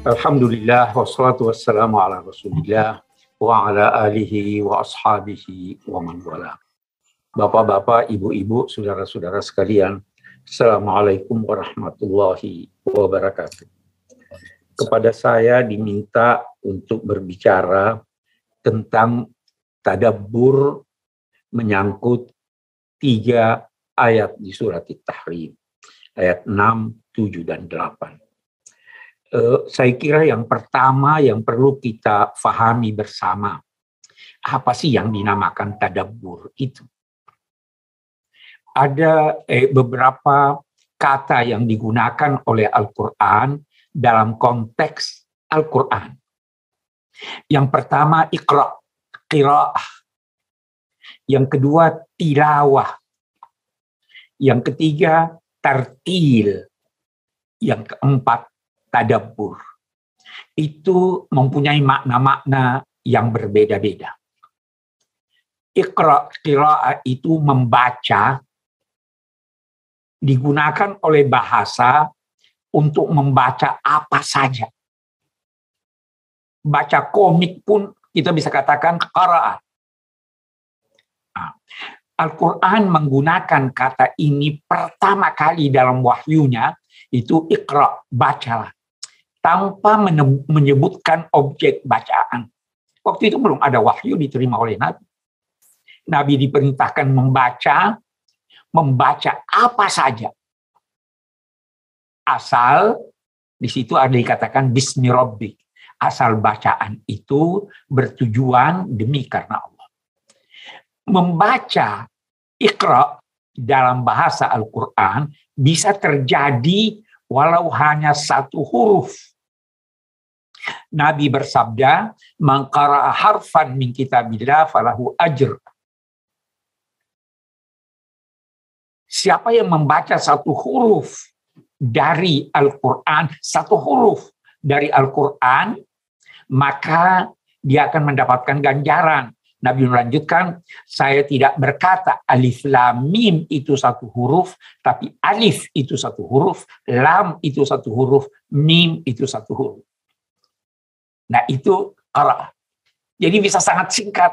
Alhamdulillah wassalatu wassalamu ala Rasulillah wa ala alihi wa ashabihi wa man wala. Bapak-bapak, ibu-ibu, saudara-saudara sekalian, Assalamualaikum warahmatullahi wabarakatuh. Kepada saya diminta untuk berbicara tentang tadabbur menyangkut tiga ayat di surat At-Tahrim. Ayat 6, 7, dan 8 eh, saya kira yang pertama yang perlu kita fahami bersama apa sih yang dinamakan tadabbur itu ada eh, beberapa kata yang digunakan oleh Al-Quran dalam konteks Al-Quran. Yang pertama ikra, qiraah. Yang kedua tilawah. Yang ketiga tartil. Yang keempat tadabbur itu mempunyai makna-makna yang berbeda-beda. Iqra qiraah itu membaca digunakan oleh bahasa untuk membaca apa saja. Baca komik pun kita bisa katakan qiraah. Nah, Al-Quran menggunakan kata ini pertama kali dalam wahyunya itu ikra, bacalah tanpa menyebutkan objek bacaan. Waktu itu belum ada wahyu diterima oleh Nabi. Nabi diperintahkan membaca, membaca apa saja. Asal di situ ada dikatakan bismi rabbik. Asal bacaan itu bertujuan demi karena Allah. Membaca ikra dalam bahasa Al-Quran bisa terjadi walau hanya satu huruf Nabi bersabda, "Mangkara harfan min kitabillah falahu ajr." Siapa yang membaca satu huruf dari Al-Quran, satu huruf dari Al-Quran, maka dia akan mendapatkan ganjaran. Nabi melanjutkan, saya tidak berkata alif lam mim itu satu huruf, tapi alif itu satu huruf, lam itu satu huruf, mim itu satu huruf. Nah itu qara. Jadi bisa sangat singkat.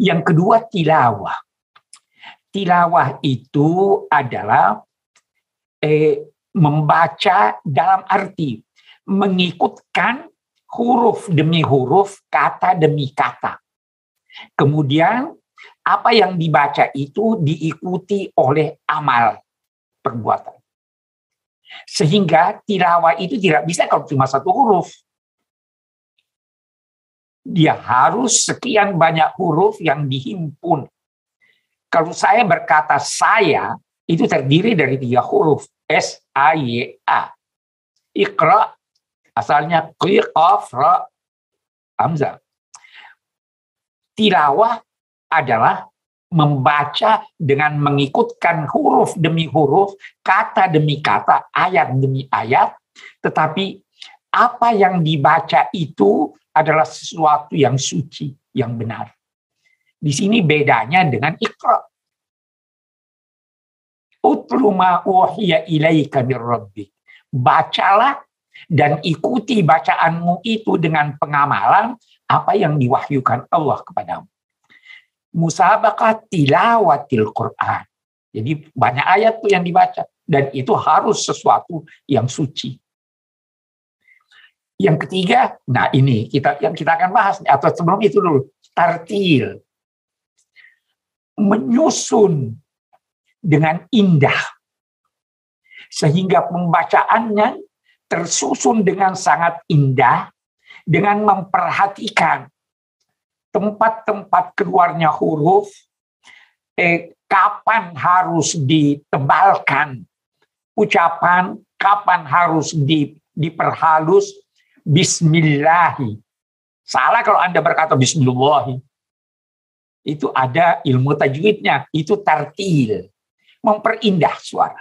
Yang kedua tilawah. Tilawah itu adalah eh, membaca dalam arti mengikutkan huruf demi huruf, kata demi kata. Kemudian apa yang dibaca itu diikuti oleh amal perbuatan. Sehingga tilawah itu tidak bisa kalau cuma satu huruf. Dia harus sekian banyak huruf yang dihimpun. Kalau saya berkata saya, itu terdiri dari tiga huruf. S, A, Y, A. Iqra, asalnya qaf, ra, hamzah. Tilawah adalah membaca dengan mengikutkan huruf demi huruf, kata demi kata, ayat demi ayat, tetapi apa yang dibaca itu adalah sesuatu yang suci, yang benar. Di sini bedanya dengan ikra. Utlu ma ilaika mir rabbik. Bacalah dan ikuti bacaanmu itu dengan pengamalan apa yang diwahyukan Allah kepadamu musabaqah tilawatil Quran. Jadi banyak ayat tuh yang dibaca dan itu harus sesuatu yang suci. Yang ketiga, nah ini kita yang kita akan bahas atau sebelum itu dulu tartil menyusun dengan indah sehingga pembacaannya tersusun dengan sangat indah dengan memperhatikan tempat-tempat keluarnya huruf, eh, kapan harus ditebalkan ucapan, kapan harus di, diperhalus, Bismillahi. Salah kalau Anda berkata Bismillahi. Itu ada ilmu tajwidnya, itu tartil. Memperindah suara.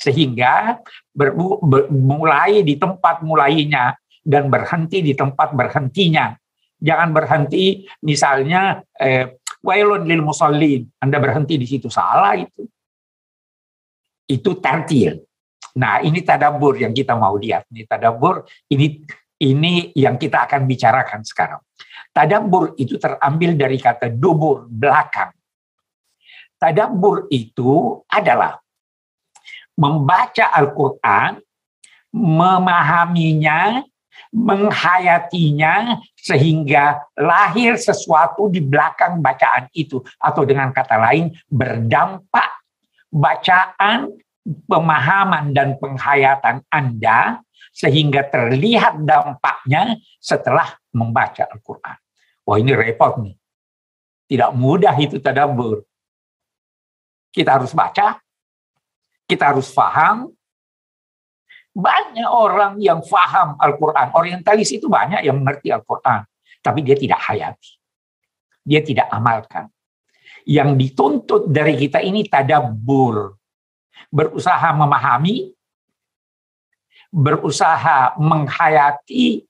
Sehingga ber, ber, mulai di tempat mulainya dan berhenti di tempat berhentinya Jangan berhenti misalnya eh, wailun lil musallin. Anda berhenti di situ salah itu. Itu tartil. Nah, ini tadabur yang kita mau lihat. Ini tadabur, ini ini yang kita akan bicarakan sekarang. Tadabur itu terambil dari kata dubur, belakang. Tadabur itu adalah membaca Al-Quran, memahaminya, menghayatinya, sehingga lahir sesuatu di belakang bacaan itu. Atau dengan kata lain, berdampak bacaan, pemahaman, dan penghayatan Anda sehingga terlihat dampaknya setelah membaca Al-Quran. Wah ini repot nih. Tidak mudah itu tadabur. Kita harus baca, kita harus paham. Banyak orang yang paham Al-Quran. Orientalis itu banyak yang mengerti Al-Quran. Tapi dia tidak hayati. Dia tidak amalkan. Yang dituntut dari kita ini tadabur. Berusaha memahami, berusaha menghayati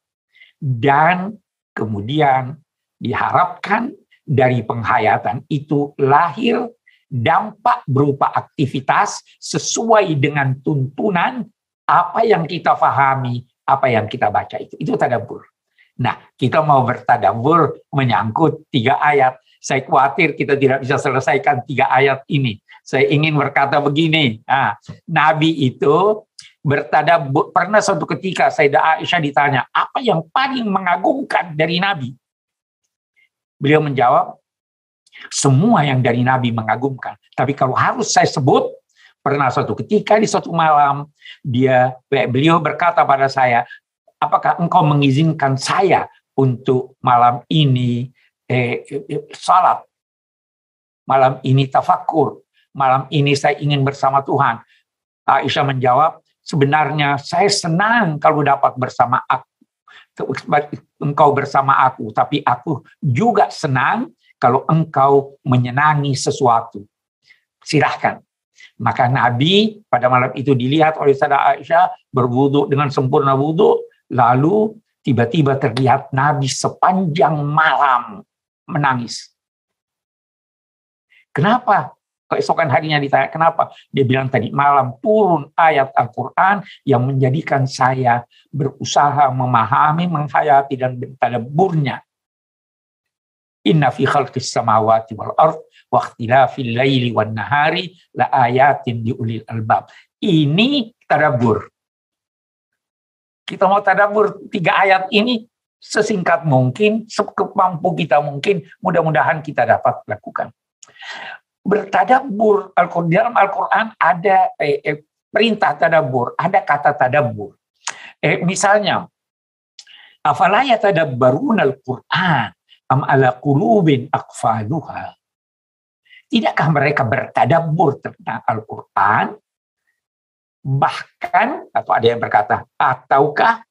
dan kemudian diharapkan dari penghayatan itu lahir dampak berupa aktivitas sesuai dengan tuntunan apa yang kita pahami, apa yang kita baca itu. Itu tadabur. Nah, kita mau bertadabur menyangkut tiga ayat. Saya khawatir kita tidak bisa selesaikan tiga ayat ini. Saya ingin berkata begini, nah, Nabi itu bertadabur. Pernah suatu ketika Sayyidah Aisyah ditanya, apa yang paling mengagumkan dari Nabi? Beliau menjawab, semua yang dari Nabi mengagumkan. Tapi kalau harus saya sebut, pernah suatu ketika di suatu malam, dia beliau berkata pada saya, apakah engkau mengizinkan saya untuk malam ini eh, eh, salat, malam ini tafakur, malam ini saya ingin bersama Tuhan. Aisyah menjawab, sebenarnya saya senang kalau dapat bersama aku engkau bersama aku tapi aku juga senang kalau engkau menyenangi sesuatu silahkan. Maka Nabi pada malam itu dilihat oleh Sada Aisyah berwudhu dengan sempurna wudhu lalu tiba-tiba terlihat Nabi sepanjang malam menangis. Kenapa? Keesokan harinya ditanya kenapa? Dia bilang tadi malam turun ayat Al-Quran yang menjadikan saya berusaha memahami menghayati dan bertadaburnya inna fi khalqis samawati wal ard wa ikhtilafil laili wan nahari la ayatin di ulil albab. Ini tadabur kita mau tadabur tiga ayat ini sesingkat mungkin, sekemampu kita mungkin, mudah-mudahan kita dapat lakukan. Bertadabur Al-Quran dalam Al-Quran ada eh, eh, perintah tadabur, ada kata tadabur. Eh, misalnya, afala yatadabbarun Al-Quran am ala qulubin aqfaluha. Tidakkah mereka bertadabur tentang Al-Quran? Bahkan, atau ada yang berkata, ataukah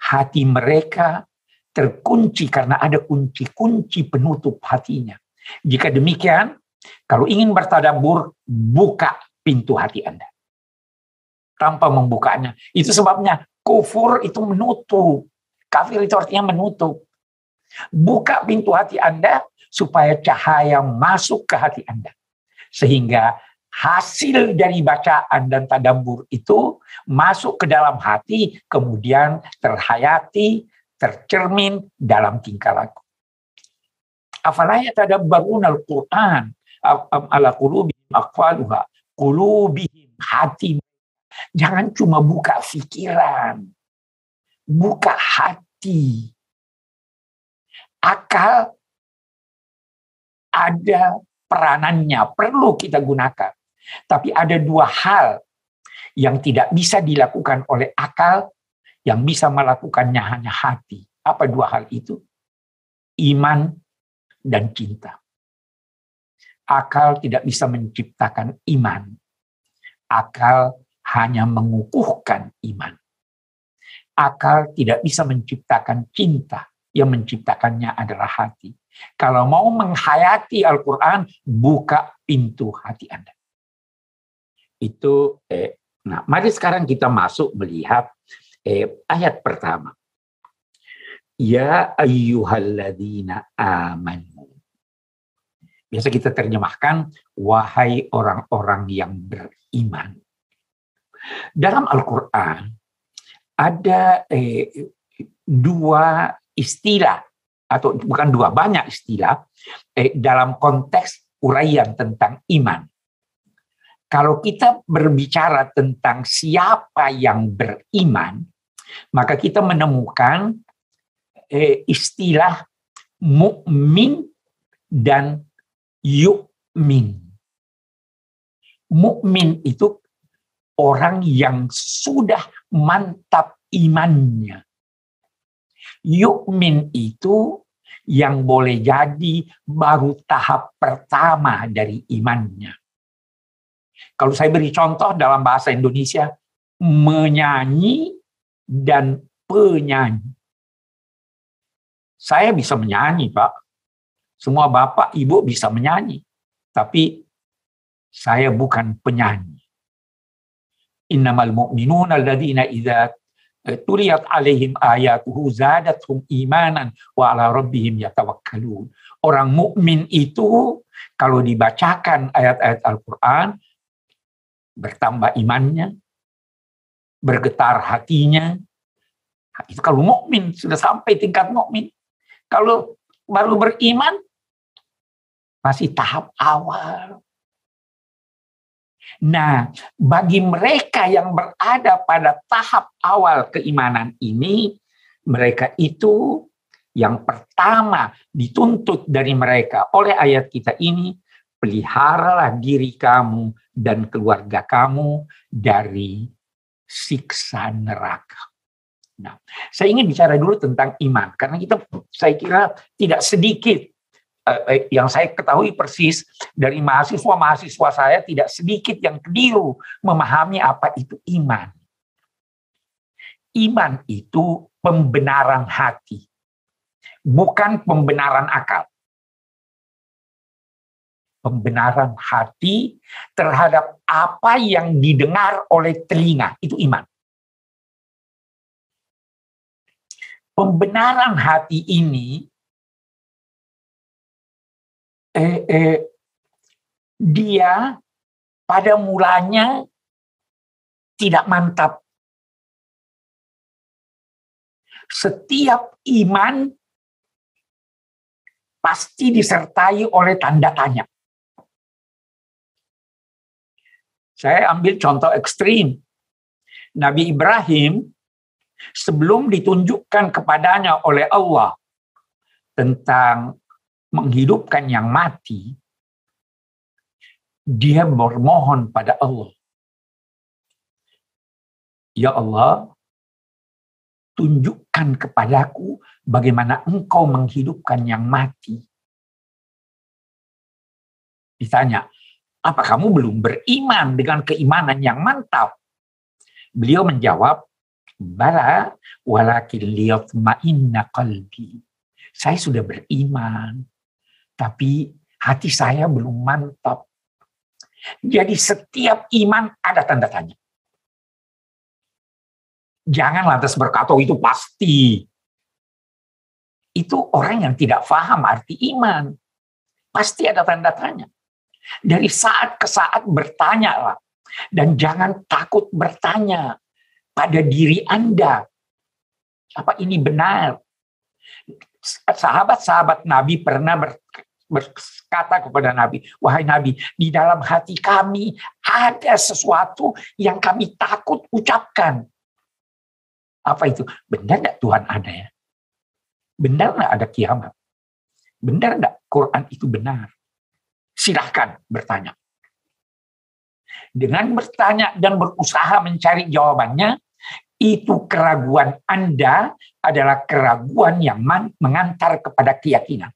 hati mereka terkunci karena ada kunci-kunci penutup hatinya. Jika demikian, kalau ingin bertadabur, buka pintu hati Anda. Tanpa membukanya. Itu sebabnya kufur itu menutup. Kafir itu artinya menutup. Buka pintu hati Anda supaya cahaya masuk ke hati Anda. Sehingga hasil dari bacaan dan tadabur itu masuk ke dalam hati, kemudian terhayati, tercermin dalam tingkah laku. Afala yatadabbarun al-Qur'an ala qulubihim aqfaluha qulubihim hati jangan cuma buka pikiran buka hati akal ada peranannya perlu kita gunakan tapi ada dua hal yang tidak bisa dilakukan oleh akal yang bisa melakukannya hanya hati apa dua hal itu iman dan cinta akal tidak bisa menciptakan iman. Akal hanya mengukuhkan iman. Akal tidak bisa menciptakan cinta. Yang menciptakannya adalah hati. Kalau mau menghayati Al-Quran, buka pintu hati Anda. Itu, eh, nah mari sekarang kita masuk melihat eh, ayat pertama. Ya ayyuhalladzina amanu Biasa kita terjemahkan, wahai orang-orang yang beriman. Dalam Al-Quran ada eh, dua istilah atau bukan dua banyak istilah eh, dalam konteks uraian tentang iman. Kalau kita berbicara tentang siapa yang beriman, maka kita menemukan eh, istilah mukmin dan yukmin. Mukmin itu orang yang sudah mantap imannya. Yukmin itu yang boleh jadi baru tahap pertama dari imannya. Kalau saya beri contoh dalam bahasa Indonesia, menyanyi dan penyanyi. Saya bisa menyanyi, Pak. Semua bapak, ibu bisa menyanyi. Tapi saya bukan penyanyi. Innamal mu'minuna alladhina idza tuliyat alaihim ayatuhu zadatuhum imanan wa ala rabbihim yatawakkalun. Orang mukmin itu kalau dibacakan ayat-ayat Al-Qur'an bertambah imannya, bergetar hatinya. Itu kalau mukmin sudah sampai tingkat mukmin. Kalau baru beriman masih tahap awal. Nah, bagi mereka yang berada pada tahap awal keimanan ini, mereka itu yang pertama dituntut dari mereka oleh ayat kita ini, peliharalah diri kamu dan keluarga kamu dari siksa neraka. Nah, saya ingin bicara dulu tentang iman karena kita saya kira tidak sedikit yang saya ketahui persis dari mahasiswa-mahasiswa saya tidak sedikit yang keliru memahami apa itu iman. Iman itu pembenaran hati, bukan pembenaran akal pembenaran hati terhadap apa yang didengar oleh telinga. Itu iman. Pembenaran hati ini eh, eh, dia pada mulanya tidak mantap. Setiap iman pasti disertai oleh tanda tanya. Saya ambil contoh ekstrim. Nabi Ibrahim sebelum ditunjukkan kepadanya oleh Allah tentang menghidupkan yang mati, dia bermohon pada Allah. Ya Allah, tunjukkan kepadaku bagaimana engkau menghidupkan yang mati. Ditanya, apa kamu belum beriman dengan keimanan yang mantap? Beliau menjawab, Bala walakin liyatma'inna qalbi. Saya sudah beriman, tapi hati saya belum mantap. Jadi setiap iman ada tanda tanya. Jangan lantas berkata oh, itu pasti. Itu orang yang tidak paham arti iman. Pasti ada tanda tanya. Dari saat ke saat bertanyalah. Dan jangan takut bertanya pada diri Anda. Apa ini benar? Sahabat-sahabat Nabi pernah berkata kepada Nabi, wahai Nabi, di dalam hati kami ada sesuatu yang kami takut ucapkan. Apa itu? Benar tidak Tuhan ada ya? Benar nggak ada kiamat? Benar nggak Quran itu benar? silahkan bertanya. Dengan bertanya dan berusaha mencari jawabannya, itu keraguan Anda adalah keraguan yang mengantar kepada keyakinan.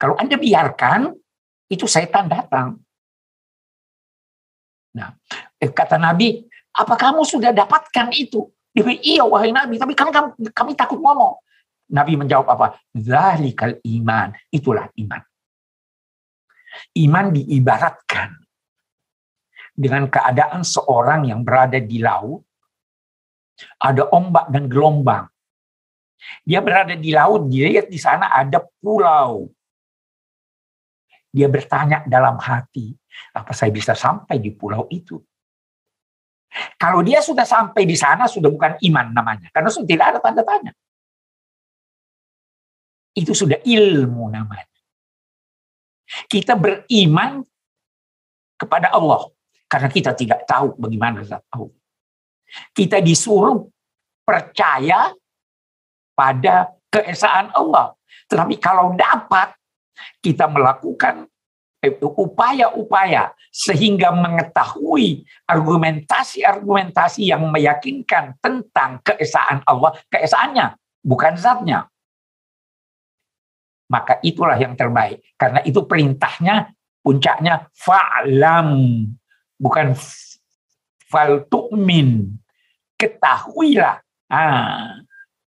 Kalau Anda biarkan, itu setan datang. Nah, eh, kata Nabi, apa kamu sudah dapatkan itu? Dia iya wahai Nabi, tapi kami, kami, kami takut ngomong. Nabi menjawab apa? Zalikal iman. Itulah iman. Iman diibaratkan dengan keadaan seorang yang berada di laut, ada ombak dan gelombang. Dia berada di laut, dia lihat di sana ada pulau. Dia bertanya dalam hati, apa saya bisa sampai di pulau itu? Kalau dia sudah sampai di sana, sudah bukan iman namanya. Karena sudah tidak ada tanda tanya. Itu sudah ilmu namanya. Kita beriman kepada Allah. Karena kita tidak tahu bagaimana zat Allah. Kita disuruh percaya pada keesaan Allah. Tetapi kalau dapat, kita melakukan upaya-upaya sehingga mengetahui argumentasi-argumentasi yang meyakinkan tentang keesaan Allah, keesaannya, bukan zatnya. Maka itulah yang terbaik. Karena itu perintahnya, puncaknya fa'lam, bukan fal tu'min. Ketahuilah. Ah,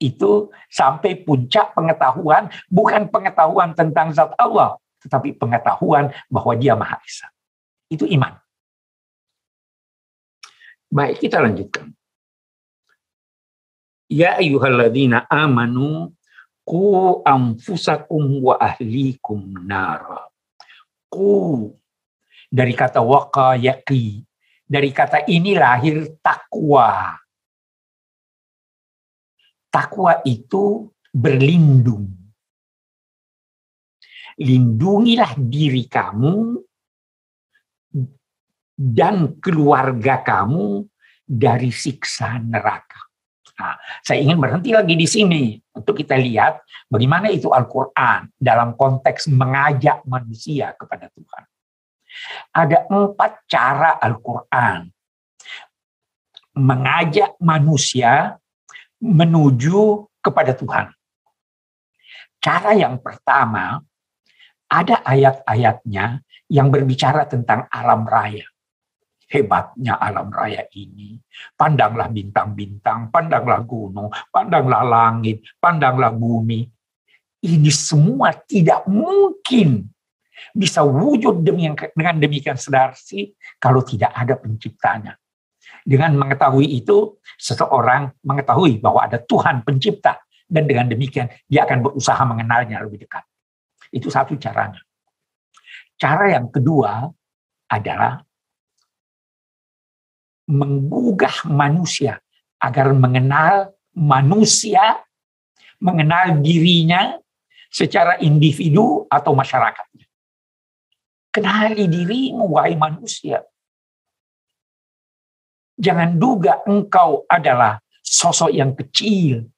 itu sampai puncak pengetahuan, bukan pengetahuan tentang zat Allah, tetapi pengetahuan bahwa dia Maha Esa. Itu iman. Baik, kita lanjutkan. Ya ayyuhalladzina amanu ku anfusakum wa ahlikum nara. Ku dari kata yaqi. Dari kata ini lahir takwa. Takwa itu berlindung lindungilah diri kamu dan keluarga kamu dari siksa neraka. Nah, saya ingin berhenti lagi di sini untuk kita lihat bagaimana itu Al-Quran dalam konteks mengajak manusia kepada Tuhan. Ada empat cara Al-Quran mengajak manusia menuju kepada Tuhan. Cara yang pertama ada ayat-ayatnya yang berbicara tentang alam raya. Hebatnya alam raya ini. Pandanglah bintang-bintang, pandanglah gunung, pandanglah langit, pandanglah bumi. Ini semua tidak mungkin bisa wujud dengan demikian sedarsi kalau tidak ada penciptanya. Dengan mengetahui itu, seseorang mengetahui bahwa ada Tuhan pencipta. Dan dengan demikian, dia akan berusaha mengenalnya lebih dekat. Itu satu caranya. Cara yang kedua adalah menggugah manusia agar mengenal manusia, mengenal dirinya secara individu atau masyarakatnya. Kenali dirimu, wahai manusia. Jangan duga engkau adalah sosok yang kecil.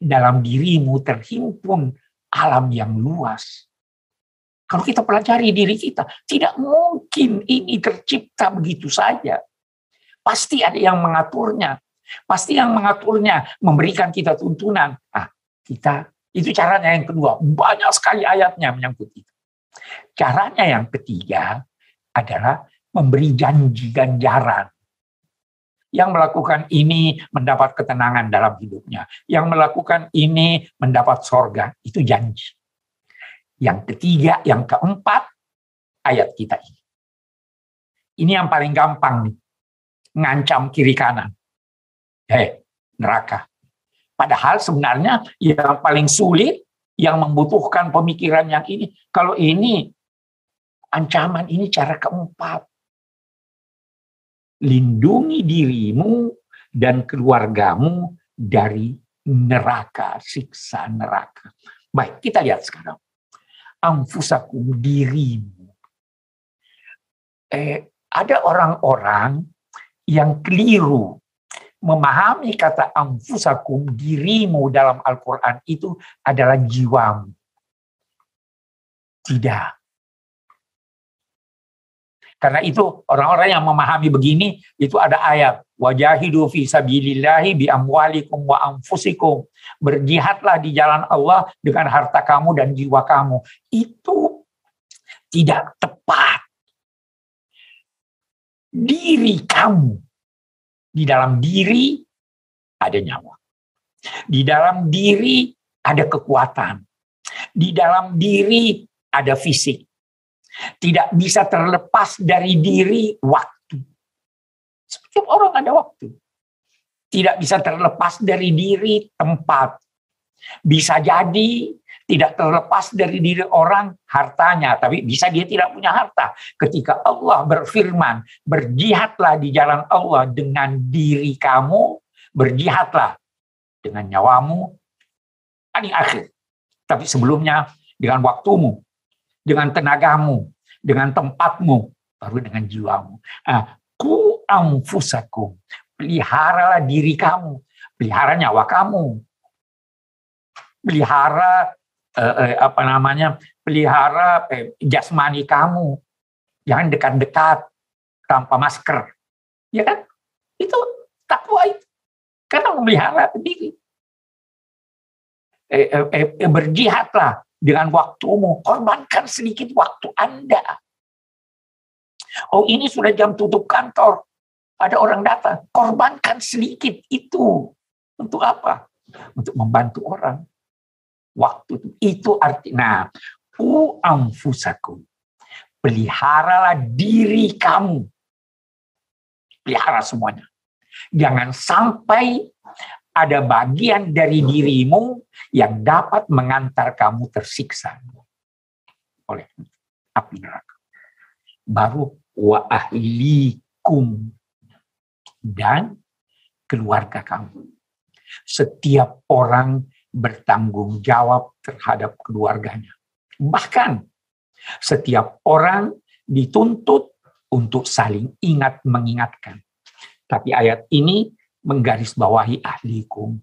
Dalam dirimu terhimpun alam yang luas. Kalau kita pelajari diri kita, tidak mungkin ini tercipta begitu saja. Pasti ada yang mengaturnya. Pasti yang mengaturnya memberikan kita tuntunan. Ah, kita itu caranya yang kedua. Banyak sekali ayatnya menyangkut itu. Caranya yang ketiga adalah memberi janji ganjaran. Yang melakukan ini mendapat ketenangan dalam hidupnya. Yang melakukan ini mendapat sorga. Itu janji. Yang ketiga, yang keempat, ayat kita ini. Ini yang paling gampang nih. Ngancam kiri kanan. Eh, neraka. Padahal sebenarnya yang paling sulit, yang membutuhkan pemikiran yang ini, kalau ini ancaman ini cara keempat. Lindungi dirimu dan keluargamu dari neraka, siksa neraka. Baik, kita lihat sekarang anfusakum dirimu. Eh, ada orang-orang yang keliru memahami kata anfusakum dirimu dalam Al-Quran itu adalah jiwamu. Tidak. Karena itu orang-orang yang memahami begini itu ada ayat wajahidu fi sabilillahi bi amwalikum wa anfusikum. Berjihadlah di jalan Allah dengan harta kamu dan jiwa kamu. Itu tidak tepat. Diri kamu di dalam diri ada nyawa. Di dalam diri ada kekuatan. Di dalam diri ada fisik tidak bisa terlepas dari diri waktu. Setiap orang ada waktu. Tidak bisa terlepas dari diri tempat. Bisa jadi Tidak terlepas dari diri orang hartanya, tapi bisa dia tidak punya harta. Ketika Allah berfirman, berjihadlah di jalan Allah dengan diri kamu, berjihadlah dengan nyawamu, ini akhir. Tapi sebelumnya dengan waktumu, dengan tenagamu, dengan tempatmu, baru dengan jiwamu. Nah, ku amfusakum, peliharalah diri kamu, pelihara nyawa kamu, pelihara eh, eh, apa namanya pelihara eh, jasmani kamu. Jangan dekat-dekat tanpa masker. Ya kan? Itu takwa itu karena memelihara diri. Eh, eh, eh, berjihadlah dengan waktumu korbankan sedikit waktu anda oh ini sudah jam tutup kantor ada orang datang korbankan sedikit itu untuk apa untuk membantu orang waktu itu. Itu artinya u amfusakum. Peliharalah diri kamu. Pelihara semuanya. Jangan sampai ada bagian dari dirimu yang dapat mengantar kamu tersiksa oleh api neraka. Baru wa ahlikum dan keluarga kamu. Setiap orang bertanggung jawab terhadap keluarganya. Bahkan setiap orang dituntut untuk saling ingat mengingatkan. Tapi ayat ini menggarisbawahi ahlikum.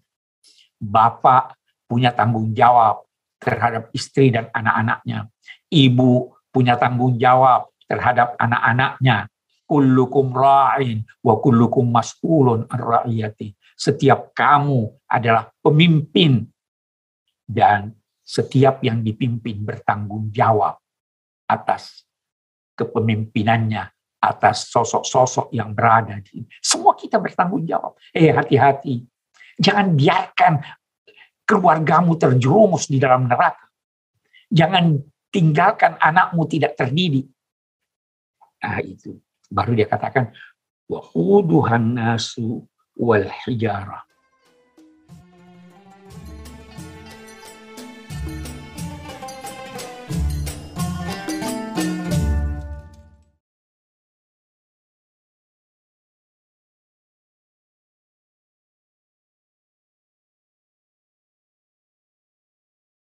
Bapak punya tanggung jawab terhadap istri dan anak-anaknya. Ibu punya tanggung jawab terhadap anak-anaknya. Kullukum ra'in wa kullukum mas'ulun ar-ra'iyati. Setiap kamu adalah pemimpin dan setiap yang dipimpin bertanggung jawab atas kepemimpinannya, atas sosok-sosok yang berada di semua kita bertanggung jawab. Eh hati-hati, jangan biarkan keluargamu terjerumus di dalam neraka. Jangan tinggalkan anakmu tidak terdidik. Nah itu baru dia katakan wa nasu wal hijarah